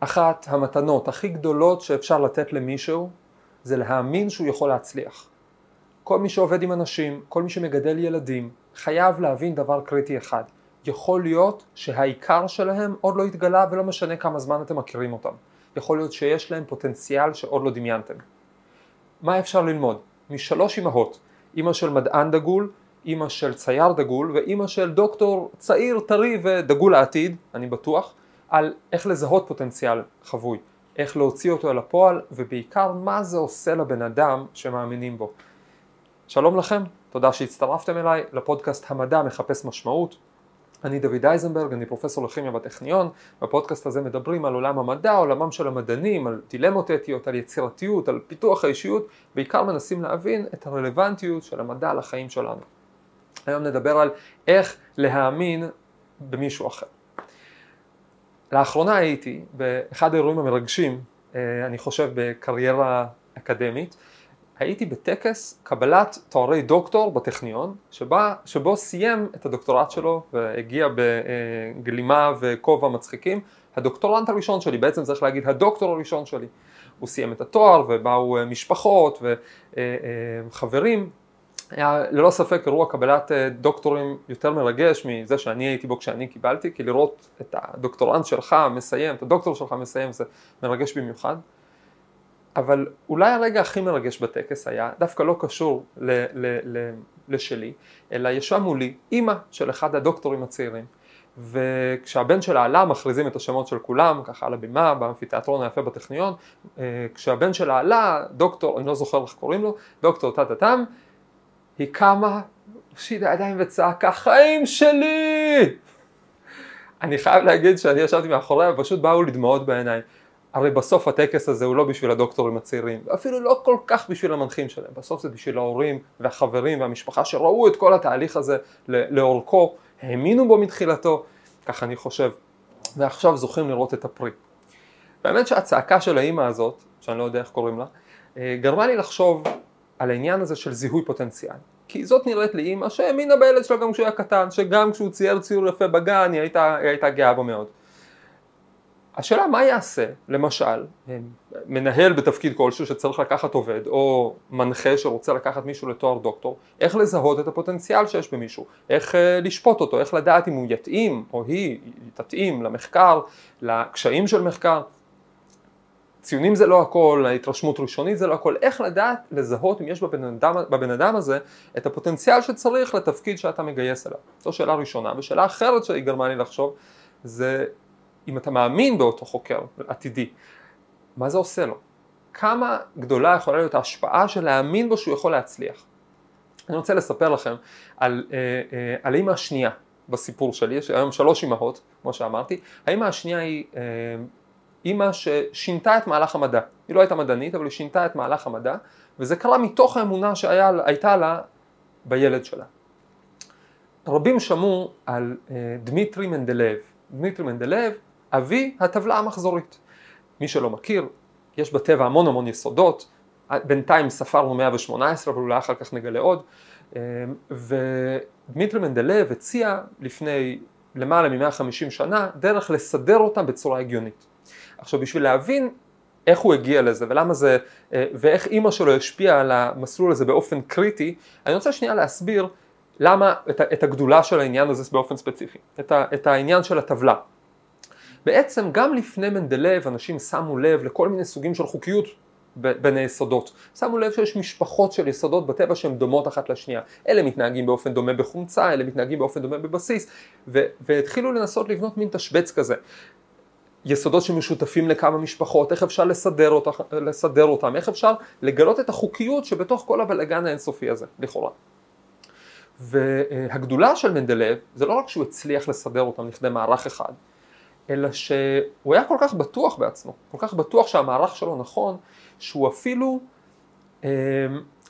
אחת המתנות הכי גדולות שאפשר לתת למישהו זה להאמין שהוא יכול להצליח. כל מי שעובד עם אנשים, כל מי שמגדל ילדים, חייב להבין דבר קריטי אחד. יכול להיות שהעיקר שלהם עוד לא התגלה ולא משנה כמה זמן אתם מכירים אותם. יכול להיות שיש להם פוטנציאל שעוד לא דמיינתם. מה אפשר ללמוד? משלוש אמהות, אמא של מדען דגול, אמא של צייר דגול ואמא של דוקטור צעיר טרי ודגול העתיד, אני בטוח, על איך לזהות פוטנציאל חבוי, איך להוציא אותו אל הפועל ובעיקר מה זה עושה לבן אדם שמאמינים בו. שלום לכם, תודה שהצטרפתם אליי לפודקאסט המדע מחפש משמעות. אני דוד אייזנברג, אני פרופסור לכימיה בטכניון, בפודקאסט הזה מדברים על עולם המדע, עולמם של המדענים, על דילמות אתיות, על יצירתיות, על פיתוח האישיות, בעיקר מנסים להבין את הרלוונטיות של המדע לחיים שלנו. היום נדבר על איך להאמין במישהו אחר. לאחרונה הייתי באחד האירועים המרגשים, אה, אני חושב בקריירה אקדמית, הייתי בטקס קבלת תוארי דוקטור בטכניון, שבה, שבו סיים את הדוקטורט שלו והגיע בגלימה וכובע מצחיקים, הדוקטורנט הראשון שלי, בעצם צריך להגיד הדוקטור הראשון שלי. הוא סיים את התואר ובאו משפחות וחברים, היה ללא ספק אירוע קבלת דוקטורים יותר מרגש מזה שאני הייתי בו כשאני קיבלתי, כי לראות את הדוקטורנט שלך מסיים, את הדוקטור שלך מסיים זה מרגש במיוחד. אבל אולי הרגע הכי מרגש בטקס היה דווקא לא קשור ל- ל- ל- לשלי, אלא ישבה מולי אימא של אחד הדוקטורים הצעירים. וכשהבן שלה עלה מכריזים את השמות של כולם, ככה על הבימה, באמפיתיאטרון היפה בטכניון, אה, כשהבן שלה עלה, דוקטור, אני לא זוכר איך קוראים לו, דוקטור טה-טה-טם, היא קמה, הושיטה ידיים וצעקה, חיים שלי! אני חייב להגיד שאני ישבתי מאחוריה, פשוט באו לי דמעות בעיניים. הרי בסוף הטקס הזה הוא לא בשביל הדוקטורים הצעירים, אפילו לא כל כך בשביל המנחים שלהם, בסוף זה בשביל ההורים והחברים והמשפחה שראו את כל התהליך הזה לאורכו, האמינו בו מתחילתו, כך אני חושב, ועכשיו זוכים לראות את הפרי. באמת שהצעקה של האימא הזאת, שאני לא יודע איך קוראים לה, אה, גרמה לי לחשוב על העניין הזה של זיהוי פוטנציאל. כי זאת נראית לי אימא שהאמינה בילד שלה גם כשהוא היה קטן, שגם כשהוא צייר ציור יפה בגן היא הייתה, היא הייתה גאה בו מאוד. השאלה מה יעשה, למשל, מנהל בתפקיד כלשהו שצריך לקחת עובד, או מנחה שרוצה לקחת מישהו לתואר דוקטור, איך לזהות את הפוטנציאל שיש במישהו, איך אה, לשפוט אותו, איך לדעת אם הוא יתאים או היא תתאים למחקר, לקשיים של מחקר. ציונים זה לא הכל, ההתרשמות ראשונית זה לא הכל, איך לדעת לזהות אם יש בבן אדם, בבן אדם הזה את הפוטנציאל שצריך לתפקיד שאתה מגייס אליו. זו שאלה ראשונה. ושאלה אחרת שהיא גרמה לי לחשוב זה אם אתה מאמין באותו חוקר עתידי, מה זה עושה לו? כמה גדולה יכולה להיות ההשפעה של להאמין בו שהוא יכול להצליח. אני רוצה לספר לכם על, אה, אה, על האמא השנייה בסיפור שלי, יש היום שלוש אמהות, כמו שאמרתי, האמא השנייה היא אה, אימא ששינתה את מהלך המדע, היא לא הייתה מדענית אבל היא שינתה את מהלך המדע וזה קרה מתוך האמונה שהייתה לה בילד שלה. רבים שמעו על דמיטרי מנדלייב, דמיטרי מנדלייב אבי הטבלה המחזורית. מי שלא מכיר, יש בטבע המון המון יסודות, בינתיים ספרנו 118 אבל אולי אחר כך נגלה עוד, אמ, ודמיטרי מנדלב הציע לפני למעלה מ-150 שנה דרך לסדר אותם בצורה הגיונית. עכשיו בשביל להבין איך הוא הגיע לזה ולמה זה, אה, ואיך אימא שלו השפיעה על המסלול הזה באופן קריטי, אני רוצה שנייה להסביר למה, את הגדולה של העניין הזה באופן ספציפי, את העניין של הטבלה. בעצם גם לפני מנדלב אנשים שמו לב לכל מיני סוגים של חוקיות בין היסודות. שמו לב שיש משפחות של יסודות בטבע שהן דומות אחת לשנייה. אלה מתנהגים באופן דומה בחומצה, אלה מתנהגים באופן דומה בבסיס, ו- והתחילו לנסות לבנות מין תשבץ כזה. יסודות שמשותפים לכמה משפחות, איך אפשר לסדר, אותה, לסדר אותם, איך אפשר לגלות את החוקיות שבתוך כל הבלאגן האינסופי הזה, לכאורה. והגדולה של מנדלב זה לא רק שהוא הצליח לסדר אותם לכדי מערך אחד, אלא שהוא היה כל כך בטוח בעצמו, כל כך בטוח שהמערך שלו נכון, שהוא אפילו אה,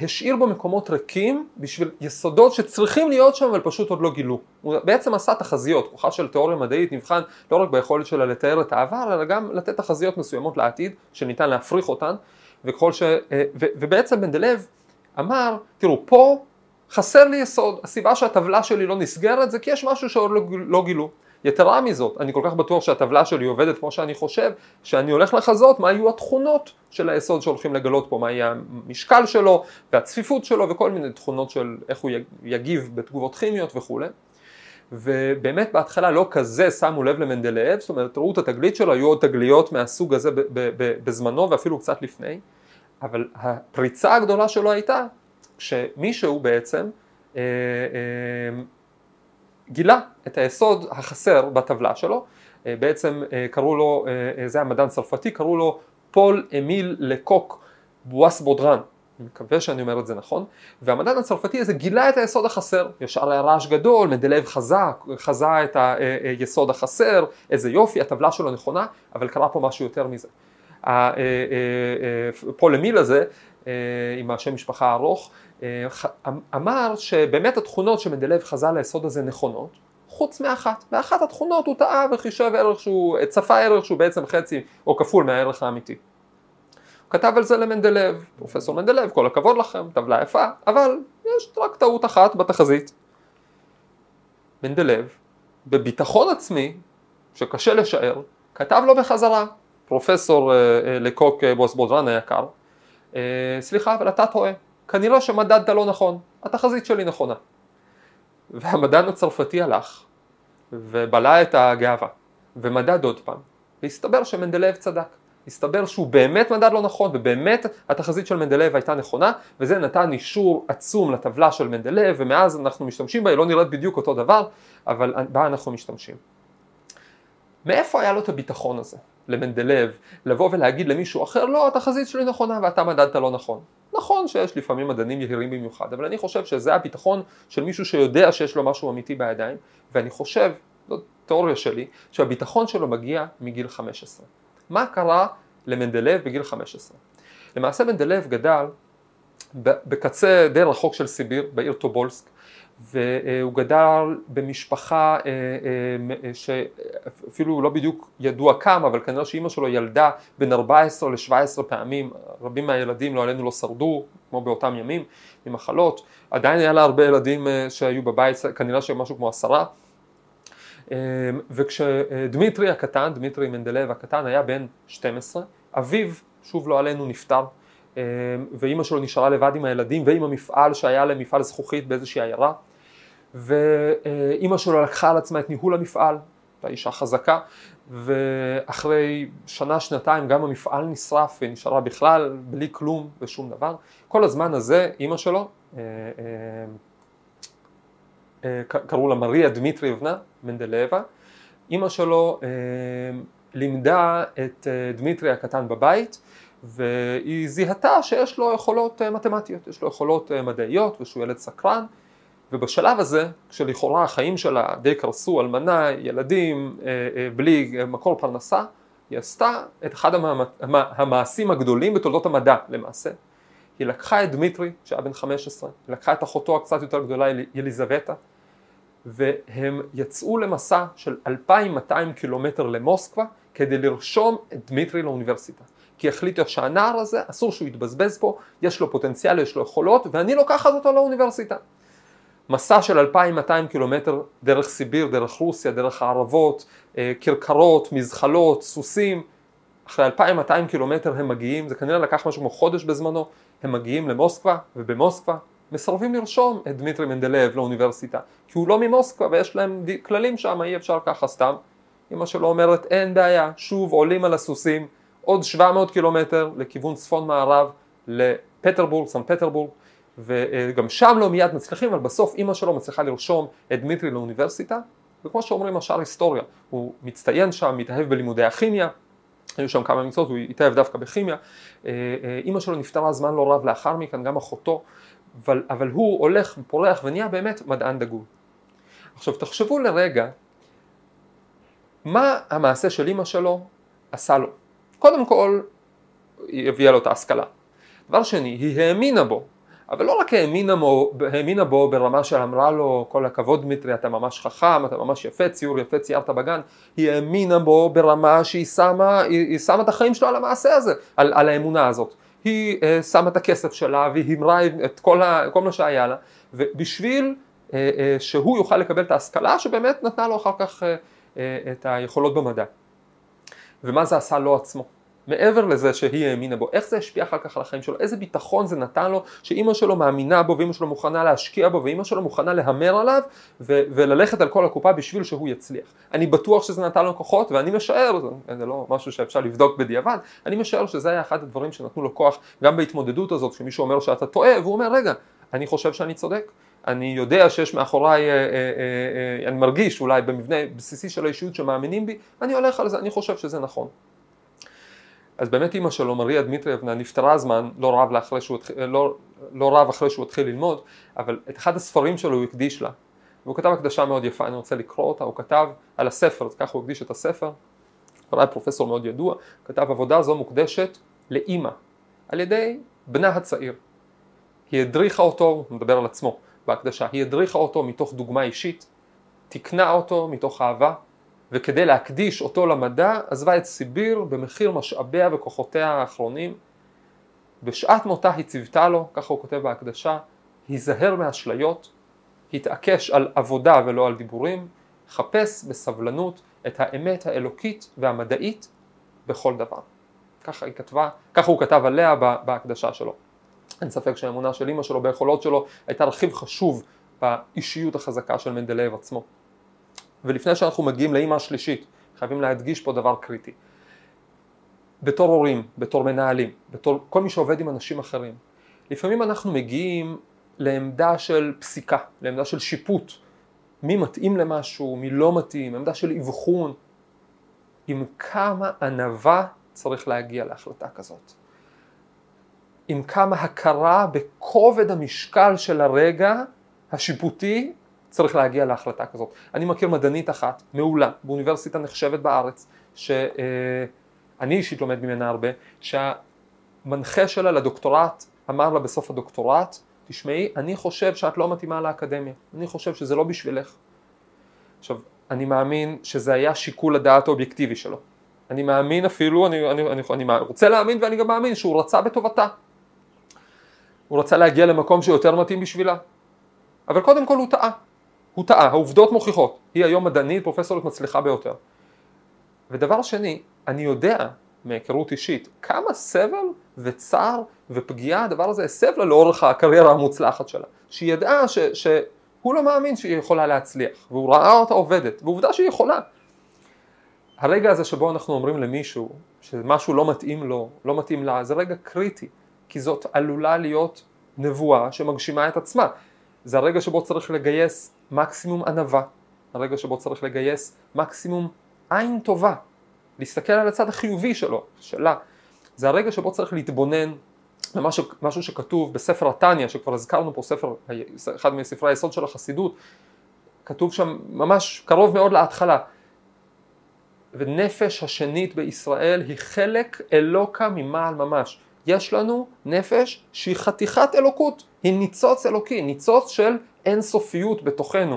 השאיר בו מקומות ריקים בשביל יסודות שצריכים להיות שם אבל פשוט עוד לא גילו. הוא בעצם עשה תחזיות, כוחה של תיאוריה מדעית נבחן לא רק ביכולת שלה לתאר את העבר, אלא גם לתת תחזיות מסוימות לעתיד, שניתן להפריך אותן, וככל ש... אה, ו, ובעצם מנדלב אמר, תראו, פה חסר לי יסוד, הסיבה שהטבלה שלי לא נסגרת זה כי יש משהו שעוד לא, לא גילו. יתרה מזאת, אני כל כך בטוח שהטבלה שלי עובדת כמו שאני חושב, שאני הולך לחזות מה יהיו התכונות של היסוד שהולכים לגלות פה, מה יהיה המשקל שלו והצפיפות שלו וכל מיני תכונות של איך הוא יגיב בתגובות כימיות וכולי. ובאמת בהתחלה לא כזה שמו לב למנדלייב, זאת אומרת ראו את התגלית שלו, היו עוד תגליות מהסוג הזה בזמנו ואפילו קצת לפני, אבל הפריצה הגדולה שלו הייתה כשמישהו בעצם אה, אה, גילה את היסוד החסר בטבלה שלו, אה, בעצם אה, קראו לו, אה, זה המדען צרפתי, קראו לו פול אמיל לקוק דה בואבודרן, אני מקווה שאני אומר את זה נכון, והמדען הצרפתי הזה גילה את היסוד החסר, ישר היה רעש גדול, מנדלייב חזה, חזה את היסוד החסר, איזה יופי, הטבלה שלו נכונה, אבל קרה פה משהו יותר מזה. פול אמיל הזה, עם השם משפחה הארוך, אמר שבאמת התכונות שמנדלייב חזה ליסוד הזה נכונות, חוץ מאחת. באחת התכונות הוא טעה וחישב ערך שהוא, צפה ערך שהוא בעצם חצי או כפול מהערך האמיתי. הוא כתב על זה למנדלייב, פרופסור מנדלייב, כל הכבוד לכם, טבלה יפה, אבל יש רק טעות אחת בתחזית. מנדלייב, בביטחון עצמי, שקשה לשער, כתב לו בחזרה, פרופסור אה, אה, לקוק אה, בואבודרן היקר, סליחה אבל אתה טועה, כנראה שמדדת לא נכון, התחזית שלי נכונה. והמדען הצרפתי הלך ובלע את הגאווה ומדד עוד פעם והסתבר שמנדלייב צדק. הסתבר שהוא באמת מדד לא נכון ובאמת התחזית של מנדלייב הייתה נכונה וזה נתן אישור עצום לטבלה של מנדלייב ומאז אנחנו משתמשים בה, היא לא נראית בדיוק אותו דבר אבל בה אנחנו משתמשים. מאיפה היה לו את הביטחון הזה למנדלייב לבוא ולהגיד למישהו אחר לא התחזית שלי נכונה ואתה מדדת לא נכון נכון שיש לפעמים מדענים יהירים במיוחד, אבל אני חושב שזה הביטחון של מישהו שיודע שיש לו משהו אמיתי בידיים, ואני חושב, זו תיאוריה שלי, שהביטחון שלו מגיע מגיל 15. מה קרה למנדלייב בגיל 15? למעשה מנדלייב גדל בקצה הדי רחוק של סיביר, בעיר טובולסק, והוא גדל במשפחה אה, אה, שאפילו לא בדיוק ידוע כמה, אבל כנראה שאימא שלו ילדה בין 14 ל-17 פעמים, רבים מהילדים לא עלינו לא שרדו, כמו באותם ימים, ממחלות, עדיין היה לה הרבה ילדים אה, שהיו בבית, כנראה שמשהו כמו עשרה, וכשדמיטרי הקטן, דמיטרי מנדלייב הקטן היה בן 12, אביו, שוב לא עלינו, נפטר ואימא שלו נשארה לבד עם הילדים ועם המפעל שהיה להם מפעל זכוכית באיזושהי עיירה. ואימא שלו לקחה על עצמה את ניהול המפעל, הייתה אישה חזקה. ואחרי שנה שנתיים גם המפעל נשרף ונשארה בכלל בלי כלום ושום דבר. כל הזמן הזה אימא שלו, אה, אה, קראו לה מריה דמיטריבנה מנדלייבה, אימא שלו לימדה את דמיטרי הקטן בבית והיא זיהתה שיש לו יכולות מתמטיות, יש לו יכולות מדעיות ושהוא ילד סקרן ובשלב הזה, כשלכאורה החיים שלה די קרסו, אלמנה, ילדים, אה, אה, בלי מקור פרנסה, היא עשתה את אחד המעשים הגדולים בתולדות המדע למעשה. היא לקחה את דמיטרי, שהיה בן 15, היא לקחה את אחותו הקצת יותר גדולה, אליזבטה, והם יצאו למסע של 2,200 קילומטר למוסקבה כדי לרשום את דמיטרי לאוניברסיטה. כי החליטו שהנער הזה, אסור שהוא יתבזבז פה, יש לו פוטנציאל, יש לו יכולות, ואני לוקחת אותו לאוניברסיטה. מסע של 2,200 קילומטר דרך סיביר, דרך רוסיה, דרך הערבות, אה, כרכרות, מזחלות, סוסים, אחרי 2,200 קילומטר הם מגיעים, זה כנראה לקח משהו כמו חודש בזמנו, הם מגיעים למוסקבה, ובמוסקבה מסרבים לרשום את דמיטרי מנדלייב לאוניברסיטה, כי הוא לא ממוסקבה ויש להם כללים שם, אי אפשר ככה סתם. אמא שלו אומרת אין בעיה, שוב עולים על הסוסים, עוד 700 קילומטר לכיוון צפון מערב לפטרבורג, סן פטרבורג, וגם שם לא מיד מצליחים, אבל בסוף אימא שלו מצליחה לרשום את דמיטרי לאוניברסיטה, וכמו שאומרים השאר היסטוריה, הוא מצטיין שם, מתאהב בלימודי הכימיה, היו שם כמה מקצועות, הוא התאהב דווקא בכימיה, אה, אה, אימא שלו נפטרה זמן לא רב לאחר מכן, גם אחותו, אבל, אבל הוא הולך ופורח ונהיה באמת מדען דגול. עכשיו תחשבו לרגע, מה המעשה של אימא שלו עשה לו? קודם כל, היא הביאה לו את ההשכלה. דבר שני, היא האמינה בו, אבל לא רק האמינה בו, האמינה בו ברמה של אמרה לו כל הכבוד דמיטרי אתה ממש חכם, אתה ממש יפה, ציור יפה ציירת בגן, היא האמינה בו ברמה שהיא שמה, היא, היא שמה את החיים שלו על המעשה הזה, על, על האמונה הזאת. היא uh, שמה את הכסף שלה והיא הימרה את כל, ה, כל מה שהיה לה ובשביל uh, uh, שהוא יוכל לקבל את ההשכלה שבאמת נתנה לו אחר כך uh, את היכולות במדע. ומה זה עשה לו עצמו. מעבר לזה שהיא האמינה בו, איך זה השפיע אחר כך על החיים שלו, איזה ביטחון זה נתן לו, שאימא שלו מאמינה בו ואימא שלו מוכנה להשקיע בו ואימא שלו מוכנה להמר עליו ו- וללכת על כל הקופה בשביל שהוא יצליח. אני בטוח שזה נתן לו כוחות ואני משער, זה, זה לא משהו שאפשר לבדוק בדיעבד, אני משער שזה היה אחד הדברים שנתנו לו כוח גם בהתמודדות הזאת, כשמישהו אומר שאתה טועה והוא אומר רגע, אני חושב שאני צודק, אני יודע שיש מאחוריי, אה, אה, אה, אני מרגיש אולי במבנה בסיסי של האישיות שמאמינים בי, אני הולך על זה, אני חושב שזה נכון. אז באמת אימא שלו, מריה דמיטריאבנה, נפטרה זמן, לא רב, אחרי שהוא, לא, לא רב אחרי שהוא התחיל ללמוד, אבל את אחד הספרים שלו הוא הקדיש לה. והוא כתב הקדשה מאוד יפה, אני רוצה לקרוא אותה, הוא כתב על הספר, אז ככה הוא הקדיש את הספר, הוא היה פרופסור מאוד ידוע, כתב עבודה זו מוקדשת לאימא, על ידי בנה הצעיר. היא הדריכה אותו, הוא מדבר על עצמו בהקדשה, היא הדריכה אותו מתוך דוגמה אישית, תיקנה אותו מתוך אהבה, וכדי להקדיש אותו למדע עזבה את סיביר במחיר משאביה וכוחותיה האחרונים. בשעת מותה היא ציוותה לו, ככה הוא כותב בהקדשה, היזהר מאשליות, התעקש על עבודה ולא על דיבורים, חפש בסבלנות את האמת האלוקית והמדעית בכל דבר. ככה היא כתבה, ככה הוא כתב עליה בהקדשה שלו. אין ספק שהאמונה של אימא שלו ביכולות שלו הייתה רכיב חשוב באישיות החזקה של מנדלייב עצמו. ולפני שאנחנו מגיעים לאימא השלישית, חייבים להדגיש פה דבר קריטי. בתור הורים, בתור מנהלים, בתור כל מי שעובד עם אנשים אחרים, לפעמים אנחנו מגיעים לעמדה של פסיקה, לעמדה של שיפוט, מי מתאים למשהו, מי לא מתאים, עמדה של אבחון, עם כמה ענווה צריך להגיע להחלטה כזאת. עם כמה הכרה בכובד המשקל של הרגע השיפוטי צריך להגיע להחלטה כזאת. אני מכיר מדענית אחת, מעולה, באוניברסיטה נחשבת בארץ, שאני אישית לומד ממנה הרבה, שהמנחה שלה לדוקטורט אמר לה בסוף הדוקטורט, תשמעי, אני חושב שאת לא מתאימה לאקדמיה, אני חושב שזה לא בשבילך. עכשיו, אני מאמין שזה היה שיקול הדעת האובייקטיבי שלו. אני מאמין אפילו, אני, אני, אני, אני רוצה להאמין ואני גם מאמין שהוא רצה בטובתה. הוא רצה להגיע למקום שיותר מתאים בשבילה. אבל קודם כל הוא טעה. הוא טעה, העובדות מוכיחות, היא היום מדענית פרופסורית מצליחה ביותר. ודבר שני, אני יודע מהיכרות אישית כמה סבל וצער ופגיעה הדבר הזה הסב לה לאורך הקריירה המוצלחת שלה. שהיא ידעה ש, שהוא לא מאמין שהיא יכולה להצליח, והוא ראה אותה עובדת, ועובדה שהיא יכולה. הרגע הזה שבו אנחנו אומרים למישהו שמשהו לא מתאים לו, לא מתאים לה, זה רגע קריטי, כי זאת עלולה להיות נבואה שמגשימה את עצמה. זה הרגע שבו צריך לגייס מקסימום ענווה, הרגע שבו צריך לגייס מקסימום עין טובה, להסתכל על הצד החיובי שלו, שלה. זה הרגע שבו צריך להתבונן למשהו שכתוב בספר התניא, שכבר הזכרנו פה ספר, אחד מספרי היסוד של החסידות, כתוב שם ממש קרוב מאוד להתחלה. ונפש השנית בישראל היא חלק אלוקה ממעל ממש. יש לנו נפש שהיא חתיכת אלוקות, היא ניצוץ אלוקי, ניצוץ של אינסופיות בתוכנו.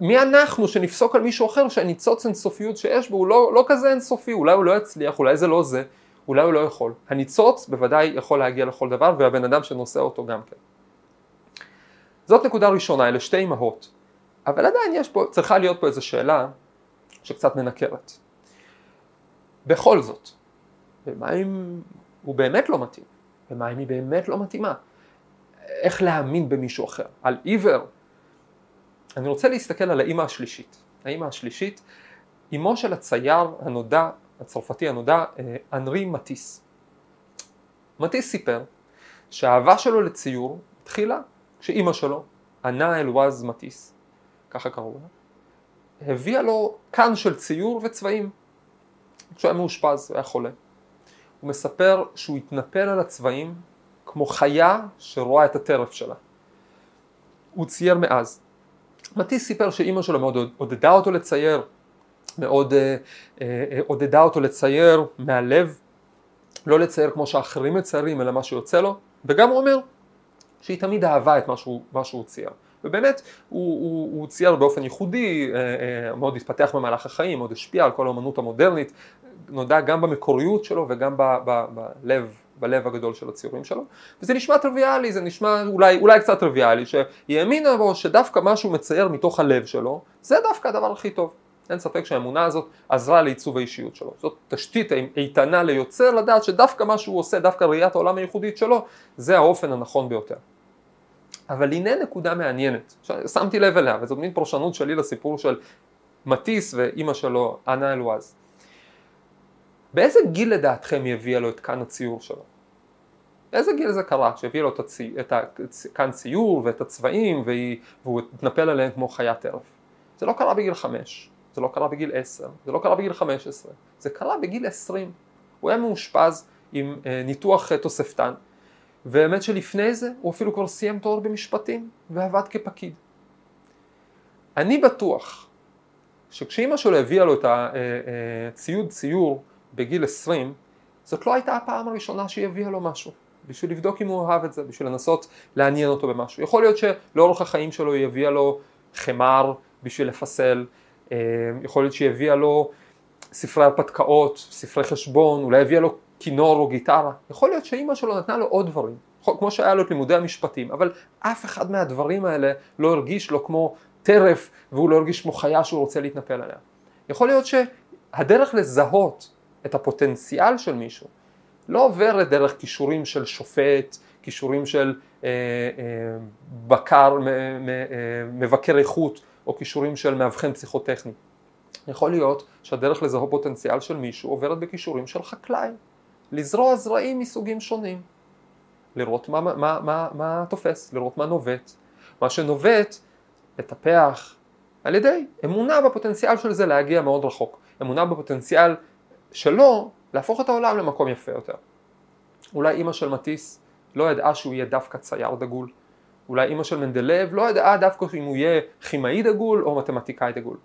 מי אנחנו שנפסוק על מישהו אחר שהניצוץ אינסופיות שיש בו הוא לא, לא כזה אינסופי, אולי הוא לא יצליח, אולי זה לא זה, אולי הוא לא יכול. הניצוץ בוודאי יכול להגיע לכל דבר והבן אדם שנושא אותו גם כן. זאת נקודה ראשונה, אלה שתי אמהות. אבל עדיין יש פה, צריכה להיות פה איזו שאלה שקצת מנקרת. בכל זאת, ומה אם הוא באמת לא מתאים? ומה אם היא באמת לא מתאימה? איך להאמין במישהו אחר? על עיוור? אני רוצה להסתכל על האימא השלישית. האימא השלישית, אמו של הצייר הנודע, הצרפתי הנודע, אה, אנרי מטיס. מטיס סיפר שהאהבה שלו לציור התחילה כשאימא שלו, ענה אלווז מטיס, ככה קראו לה, הביאה לו כאן של ציור וצבעים. כשהוא היה מאושפז, הוא היה חולה. הוא מספר שהוא התנפל על הצבעים כמו חיה שרואה את הטרף שלה. הוא צייר מאז. מטיס סיפר שאימא שלו מאוד עודדה אותו לצייר, מאוד אה, אה, עודדה אותו לצייר מהלב, לא לצייר כמו שאחרים מציירים אלא מה שיוצא לו, וגם הוא אומר שהיא תמיד אהבה את מה שהוא, צייר. ובאמת הוא, הוא, הוא צייר באופן ייחודי, אה, אה, מאוד התפתח במהלך החיים, מאוד השפיע על כל האמנות המודרנית, נודע גם במקוריות שלו וגם ב, ב, בלב, בלב הגדול של הציורים שלו, וזה נשמע טריוויאלי, זה נשמע אולי, אולי קצת טריוויאלי, שהיא האמינה בו שדווקא מה שהוא מצייר מתוך הלב שלו, זה דווקא הדבר הכי טוב. אין ספק שהאמונה הזאת עזרה לעיצוב האישיות שלו. זאת תשתית איתנה ליוצר לדעת שדווקא מה שהוא עושה, דווקא ראיית העולם הייחודית שלו, זה האופן הנכון ביותר. אבל הנה נקודה מעניינת, שמתי לב אליה, וזאת מין פרשנות שלי לסיפור של מטיס ואימא שלו, אנה אלואז. באיזה גיל לדעתכם היא הביאה לו את כאן הציור שלו? באיזה גיל זה קרה? שהביאה לו את, הצי, את כאן ציור ואת הצבעים והיא, והוא התנפל עליהם כמו חיית טרף. זה לא קרה בגיל חמש, זה לא קרה בגיל עשר, זה לא קרה בגיל חמש עשרה, זה קרה בגיל עשרים. הוא היה מאושפז עם אה, ניתוח אה, תוספתן, והאמת שלפני זה הוא אפילו כבר סיים תואר במשפטים ועבד כפקיד. אני בטוח שכשאימא שלו הביאה לו את הציוד אה, ציור בגיל 20, זאת לא הייתה הפעם הראשונה שהיא הביאה לו משהו. בשביל לבדוק אם הוא אהב את זה, בשביל לנסות לעניין אותו במשהו. יכול להיות שלאורך החיים שלו היא הביאה לו חמר בשביל לפסל, אה, יכול להיות שהיא הביאה לו ספרי הרפתקאות, ספרי חשבון, אולי הביאה לו כינור או גיטרה, יכול להיות שאימא שלו נתנה לו עוד דברים, כמו שהיה לו את לימודי המשפטים, אבל אף אחד מהדברים האלה לא הרגיש לו כמו טרף והוא לא הרגיש כמו חיה שהוא רוצה להתנפל עליה. יכול להיות שהדרך לזהות את הפוטנציאל של מישהו לא עוברת דרך כישורים של שופט, כישורים של אה, אה, בקר, מ, מ, אה, מבקר איכות או כישורים של מאבחן פסיכוטכני. יכול להיות שהדרך לזהות פוטנציאל של מישהו עוברת בכישורים של חקלאי, לזרוע זרעים מסוגים שונים, לראות מה, מה, מה, מה תופס, לראות מה נובט, מה שנובט לטפח על ידי אמונה בפוטנציאל של זה להגיע מאוד רחוק, אמונה בפוטנציאל שלו להפוך את העולם למקום יפה יותר. אולי אימא של מטיס לא ידעה שהוא יהיה דווקא צייר דגול, אולי אימא של מנדלב לא ידעה דווקא אם הוא יהיה כימאי דגול או מתמטיקאי דגול.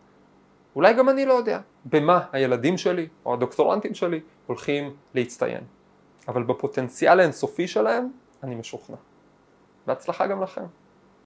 אולי גם אני לא יודע במה הילדים שלי או הדוקטורנטים שלי הולכים להצטיין. אבל בפוטנציאל האינסופי שלהם אני משוכנע. בהצלחה גם לכם.